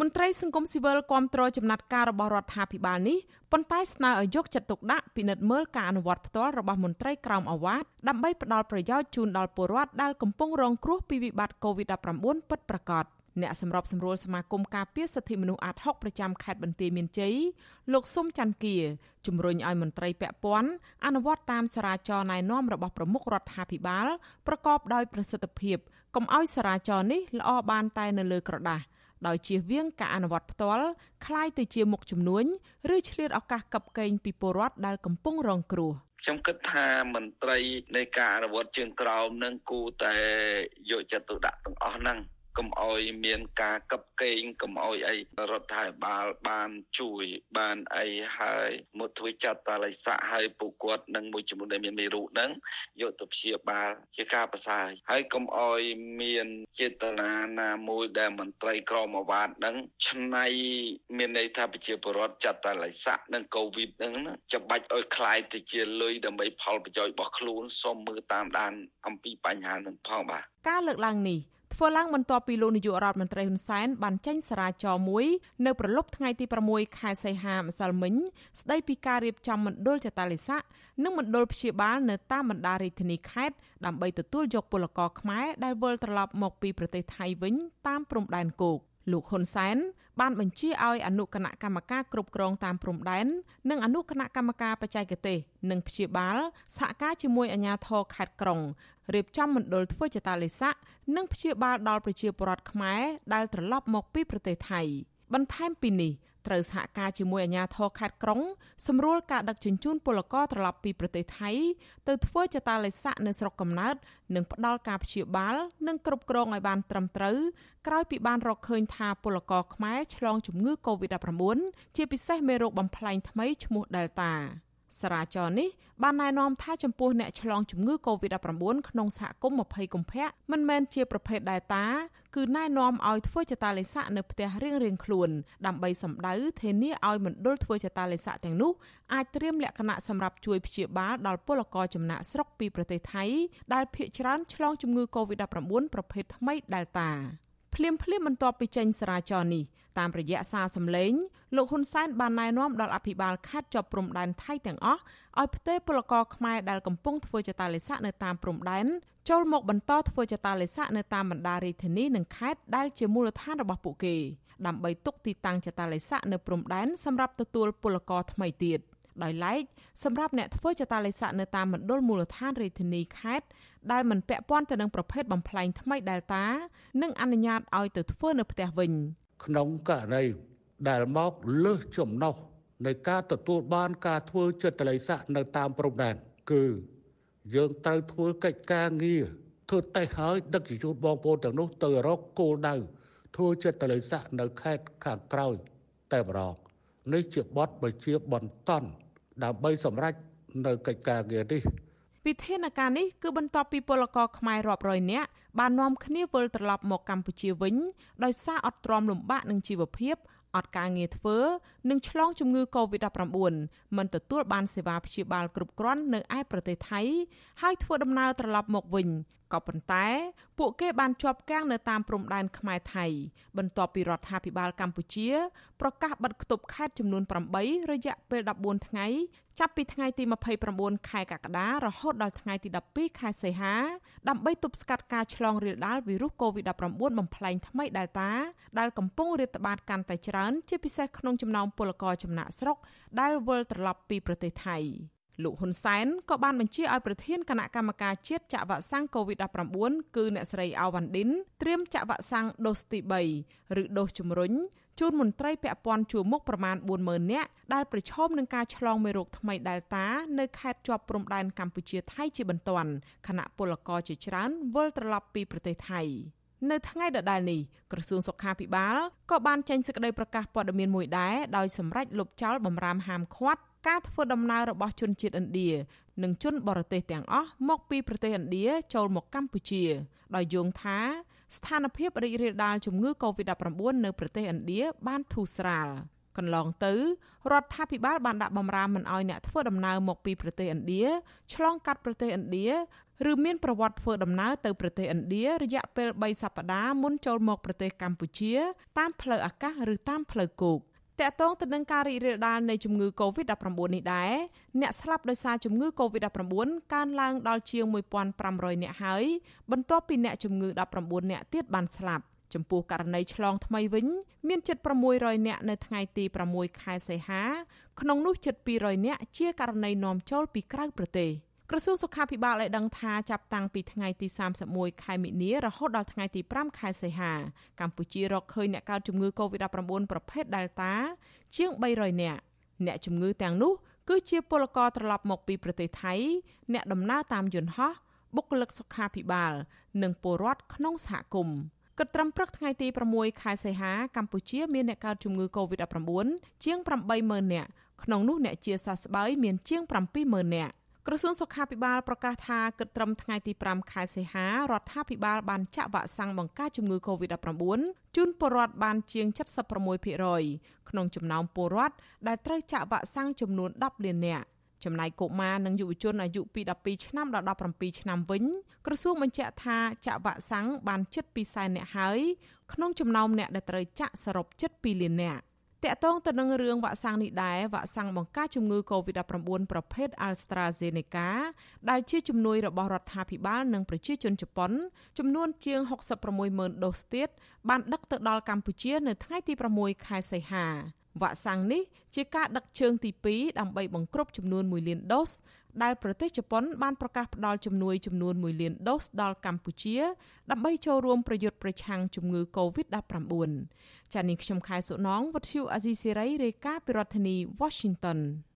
មន្ត្រីសង្គមស៊ីវិលគាំទ្រចំណាត់ការរបស់រដ្ឋាភិបាលនេះប៉ុន្តែស្នើឲ្យយកចិត្តទុកដាក់ពិនិត្យមើលការអនុវត្តផ្ទាល់របស់មន្ត្រីក្រមអាវ៉ាតដើម្បីផ្ដល់ប្រយោជន៍ជូនដល់ពលរដ្ឋដែលកំពុងរងគ្រោះពីវិបត្តិ COVID-19 ពិតប្រាកដអ្នកសម្របសម្រួលសមាគមការពារសិទ្ធិមនុស្សអាត60ប្រចាំខេត្តបន្ទាយមានជ័យលោកសុំច័ន្ទគាជំរុញឲ្យមន្ត្រីពាក់ព័ន្ធអនុវត្តតាមសារាចរណែនាំរបស់ប្រមុខរដ្ឋាភិបាលប្រកបដោយប្រសិទ្ធភាពកុំឲ្យសារាចរនេះល្អបានតែនៅលើក្រដាស់ ដោយជៀសវាងការអនុវត្តផ្ទាល់คล้ายទៅជាមុខជំនួញឬឆ្លៀតឱកាសកັບកេងពីពលរដ្ឋដែលកំពុងរងគ្រោះខ្ញុំគិតថាមន្ត្រីនៃការអនុវត្តជើងក្រោមនឹងគូតែយកចិត្តទុកដាក់ទាំងអស់ហ្នឹង កុំអោយមានការកឹបកេងកុំអោយអីរដ្ឋាភិបាលបានជួយបានអីហើយមកធ្វើចាត់តាល័យស័កហើយពួកគាត់នឹងមួយចំនួនដែលមានមេរោគហ្នឹងយកទៅព្យាបាលជាការប្រសើរហើយកុំអោយមានចេតនាណាមួយដែលមន្ត្រីក្រមអាវ៉ាតហ្នឹងឆ្នៃមានន័យថាប្រជាពលរដ្ឋចាត់តាល័យស័កនិងកូវីដហ្នឹងច្បាច់ឲ្យคล้ายទៅជាលុយដើម្បីផលប្រយោជន៍របស់ខ្លួនសូមមើលតាមដានអំពីបញ្ហានឹងផងបាទការលើកឡើងនេះ ធ្វើឡើងបន្ទាប់ពីលោកនាយករដ្ឋមន្ត្រីហ៊ុនសែនបានចេញសារាចរមួយនៅប្រលប់ថ្ងៃទី6ខែសីហាម្សិលមិញស្ដីពីការរៀបចំមណ្ឌលចតាលិស័កនិងមណ្ឌលព្យាបាលនៅតាមបណ្ដារាជធានីខេត្តដើម្បីទទួលយកពលករខ្មែរដែលវិលត្រឡប់មកពីប្រទេសថៃវិញតាមព្រំដែនគោក លោកហ៊ុនសែនបានបញ្ជាឲ្យអនុគណៈកម្មការគ្រប់គ្រងតាមព្រំដែននិងអនុគណៈកម្មការបច្ចេកទេសនិងព្យាបាលសហការជាមួយអាជ្ញាធរខេត្តក្រុងរៀបចំមណ្ឌលធ្វើចតាលិស័កនិងព្យាបាលដល់ប្រជាពលរដ្ឋខ្មែរដែលត្រឡប់មកពីប្រទេសថៃបន្ថែមពីនេះ ត្រូវសហការជាមួយអាជ្ញាធរខេត្តក្រុងសម្រួលការដឹកជញ្ជូនពលករត្រឡប់ពីប្រទេសថៃទៅធ្វើចតាលិស័កនៅស្រុកកំណើតនិងផ្ដល់ការព្យាបាលនិងគ្រប់គ្រងឲ្យបានត្រឹមត្រូវក្រោយពីបានរកឃើញថាពលករខ្មែរឆ្លងជំងឺ Covid-19 ជាពិសេសមេរោគបំផ្លែងថ្មីឈ្មោះ Delta សារាចរនេះបានណែនាំថាចំពោះអ្នកឆ្លងជំងឺ Covid-19 ក្នុងសហគមន៍20កុម្ភៈមិនមែនជាប្រភេទ Delta គឺណែនាំឲ្យធ្វើចតាលិស័កនៅផ្ទះរៀងៗខ្លួនដើម្បីសម្ដៅធានាឲ្យមណ្ឌលធ្វើចតាលិស័កទាំងនោះអាចត្រៀមលក្ខណៈសម្រាប់ជួយព្យាបាលដល់ពលករចំណាក់ស្រុកពីប្រទេសថៃដែលភ ieck ច្រើនឆ្លងជំងឺ Covid-19 ប្រភេទថ្មី Delta ភ្លាមភ្លាមបន្ទាប់ពីចេញសារាចរនេះ តាមរយៈសារសម្លេងលោកហ៊ុនសែនបានណែនាំដល់អភិបាលខេត្តជាប់ព្រំដែនថៃទាំងអស់ឲ្យផ្ទេរពលករខ្មែរដែលកំពុងធ្វើចតាលិស័កនៅតាមព្រំដែនចូលមកបន្តធ្វើចតាលិស័កនៅតាមបណ្ដារាជធានីនិងខេត្តដែលជាមូលដ្ឋានរបស់ពួកគេដើម្បីទុកទីតាំងចតាលិស័កនៅព្រំដែនសម្រាប់ទទួលពលករថ្មីទៀតដោយឡែកសម្រាប់អ្នកធ្វើចតាលិស័កនៅតាមមណ្ឌលមូលដ្ឋានរាជធានីខេត្តដែលមិនពាក់ព័ន្ធទៅនឹងប្រភេទបំផ្លែងថ្មី Delta និងអនុញ្ញាតឲ្យទៅធ្វើនៅផ្ទះវិញ ក្នុងករណីដែលមកលើសចំណុះនៃការទទួលបានការធ្វើចិត្តលិស័កនៅតាមព្រំដែនគឺយើងត្រូវធ្វើកិច្ចការងារធ្វើតេស្តហើយដឹកជញ្ជូនបងប្អូនទាំងនោះទៅរកគោលដៅធ្វើចិត្តលិស័កនៅខេត្តខាងក្រោយតែម្ដងនេះជាបទបញ្ជាបន្តដើម្បីសម្រេចនៅកិច្ចការងារនេះ វិធានការនេះគឺបន្ទាប់ពីពលករខ្មែររាប់រយនាក់បាននាំគ្នាវិលត្រឡប់មកកម្ពុជាវិញដោយសារអត់ទ្រាំលំបាកនឹងជីវភាពអត់ការងារធ្វើនិងឆ្លងជំងឺ Covid-19 មិនទទួលបានសេវាព្យាបាលគ្រប់គ្រាន់នៅឯប្រទេសថៃហើយធ្វើដំណើរត្រឡប់មកវិញ ក៏ប៉ុន្តែពួកគេបានជាប់គាំងនៅតាមព្រំដែនខ្មែរថៃបន្ទាប់ពីរដ្ឋាភិបាលកម្ពុជា ប្រកាសបិទគប់ខេត្តចំនួន8រយៈពេល14ថ្ងៃចាប់ពីថ្ងៃទី29ខែកក្កដារហូតដល់ថ្ងៃទី12ខែសីហាដើម្បីទប់ស្កាត់ការឆ្លងរាលដាលវីរុស COVID-19 បំផ្លែងថ្មី Delta ដែលកំពុងរាតត្បាតកាន់តែច្រើន ជាពិសេសក្នុងចំណោមពលករចំណាក់ស្រុកដែលវិលត្រឡប់ពីប្រទេសថៃ លោកហ៊ុនសែនក៏បានបញ្ជាឲ្យប្រធានគណៈកម្មការជាតិចាក់វ៉ាក់សាំង COVID-19 គឺអ្នកស្រីអាវ៉ាន់ឌិនត្រៀមចាក់វ៉ាក់សាំងដូសទី3ឬដូសជំរុញជូនមន្ត្រីពាក់ព័ន្ធជួរមុខប្រមាណ40000នាក់ដែលប្រឈមនឹងការឆ្លងមេរោគថ្មី Delta នៅខេត្តជាប់ព្រំដែនកម្ពុជាថៃជាបន្ទាន់ខណៈពលករជាច្រើនវិលត្រឡប់ពីប្រទេសថៃនៅថ្ងៃដដែលនេះក្រសួងសុខាភិបាលក៏បានចេញសេចក្តីប្រកាសព័ត៌មានមួយដែរដោយសម្រេចលុបចោលបំរាមហាមឃាត់ ការធ្វើដំណើររបស់ជនជាតិឥណ្ឌានិងជនបរទេសទាំងអស់មកពីប្រទេសឥណ្ឌាចូលមកកម្ពុជា ដោយយោងថាស្ថានភាពរីករាលដាលជំងឺ Covid-19 នៅប្រទេសឥណ្ឌាបានធូរស្រាលកន្លងទៅរដ្ឋាភិបាលបានដាក់បំរាមមិនឲ្យអ្នកធ្វើដំណើរមកពីប្រទេសឥណ្ឌាឆ្លងកាត់ប្រទេសឥណ្ឌាឬមានប្រវត្តិធ្វើដំណើរទៅប្រទេសឥណ្ឌារយៈពេល3សប្តាហ៍មុនចូលមកប្រទេសកម្ពុជា តាមផ្លូវអាកាសឬតាមផ្លូវគោក តកតងទៅនឹងការរីករាលដាលនៃជំងឺ Covid-19 នេះដែរអ្នកស្លាប់ដោយសារជំងឺ Covid-19 កើនឡើងដល់ជាង1500នាក់ហើយបន្ទាប់ពីអ្នកជំងឺ19នាក់ទៀតបានស្លាប់ចំពោះករណីឆ្លងថ្មីវិញមានជិត600នាក់នៅថ្ងៃទី6ខែសីហាក្នុងនោះជិត200នាក់ជាករណីនាំចូលពីក្រៅប្រទេស។ ក្រសួងសុខាភិបាលបានដឹងថាចាប់តាំងពីថ្ងៃទី31ខែមិនិនារហូតដល់ថ្ងៃទី5ខែសីហាកម្ពុជារកឃើញអ្នកកើតជំងឺ Covid-19 ប្រភេទ Delta ជាង300នាក់អ្នកជំងឺទាំងនោះគឺជាពលករត្រឡប់មកពីប្រទេសថៃ អ្នកដំណើរតាមយន្តហោះបុគ្គលិកសុខាភិបាល និងពលរដ្ឋក្នុងសហគមន៍គិតត្រឹមព្រឹកថ្ងៃទី6ខែសីហាកម្ពុជាមានអ្នកកើតជំងឺ Covid-19 ជាង80000នាក់ក្នុងនោះអ្នកជាសះស្បើយមានជាង70000នាក់ ក្រសួងសុខាភិបាលប្រកាសថាគិតត្រឹមថ្ងៃទី5ខែសីហារដ្ឋាភិបាលបានចាក់វ៉ាក់សាំងបង្ការជំងឺ Covid-19 ជូនពលរដ្ឋបានជាង76%ក្នុងចំណោមពលរដ្ឋដែលត្រូវចាក់វ៉ាក់សាំងចំនួន10លាននាក់ចំណែកកុមារនិងយុវជនអាយុពី12ឆ្នាំដល់17ឆ្នាំវិញក្រសួងបញ្ជាក់ថាចាក់វ៉ាក់សាំងបានជិត2សែននាក់ហើយក្នុងចំណោមអ្នកដែលត្រូវចាក់សរុបជិត2លាននាក់ តកតងទៅនឹងរឿងវ៉ាក់សាំងនេះដែរវ៉ាក់សាំងបង្ការជំងឺ Covid-19 ប្រភេទ AstraZeneca ដែលជាជំនួយរបស់រដ្ឋាភិបាលនិងប្រជាជនជប៉ុនចំនួនជាង66,000ដូសទៀតបានដឹកទៅដល់កម្ពុជានៅថ្ងៃទី6ខែសីហា វ៉ាក់សាំងនេះជាការដឹកជើងទី2ដើម្បីបង្គ្រប់ចំនួន1លានដូសដែលប្រទេសជប៉ុនបានប្រកាសផ្តល់ជំនួយចំនួន1លានដូសដល់កម្ពុជា ដើម្បីចូលរួមប្រយុទ្ធប្រឆាំងជំងឺ Covid-19 ចា៎នាងខ្ញុំខែសុណងវັດឈូអាស៊ីសេរីរាយការណ៍ពីរដ្ឋធានី Washington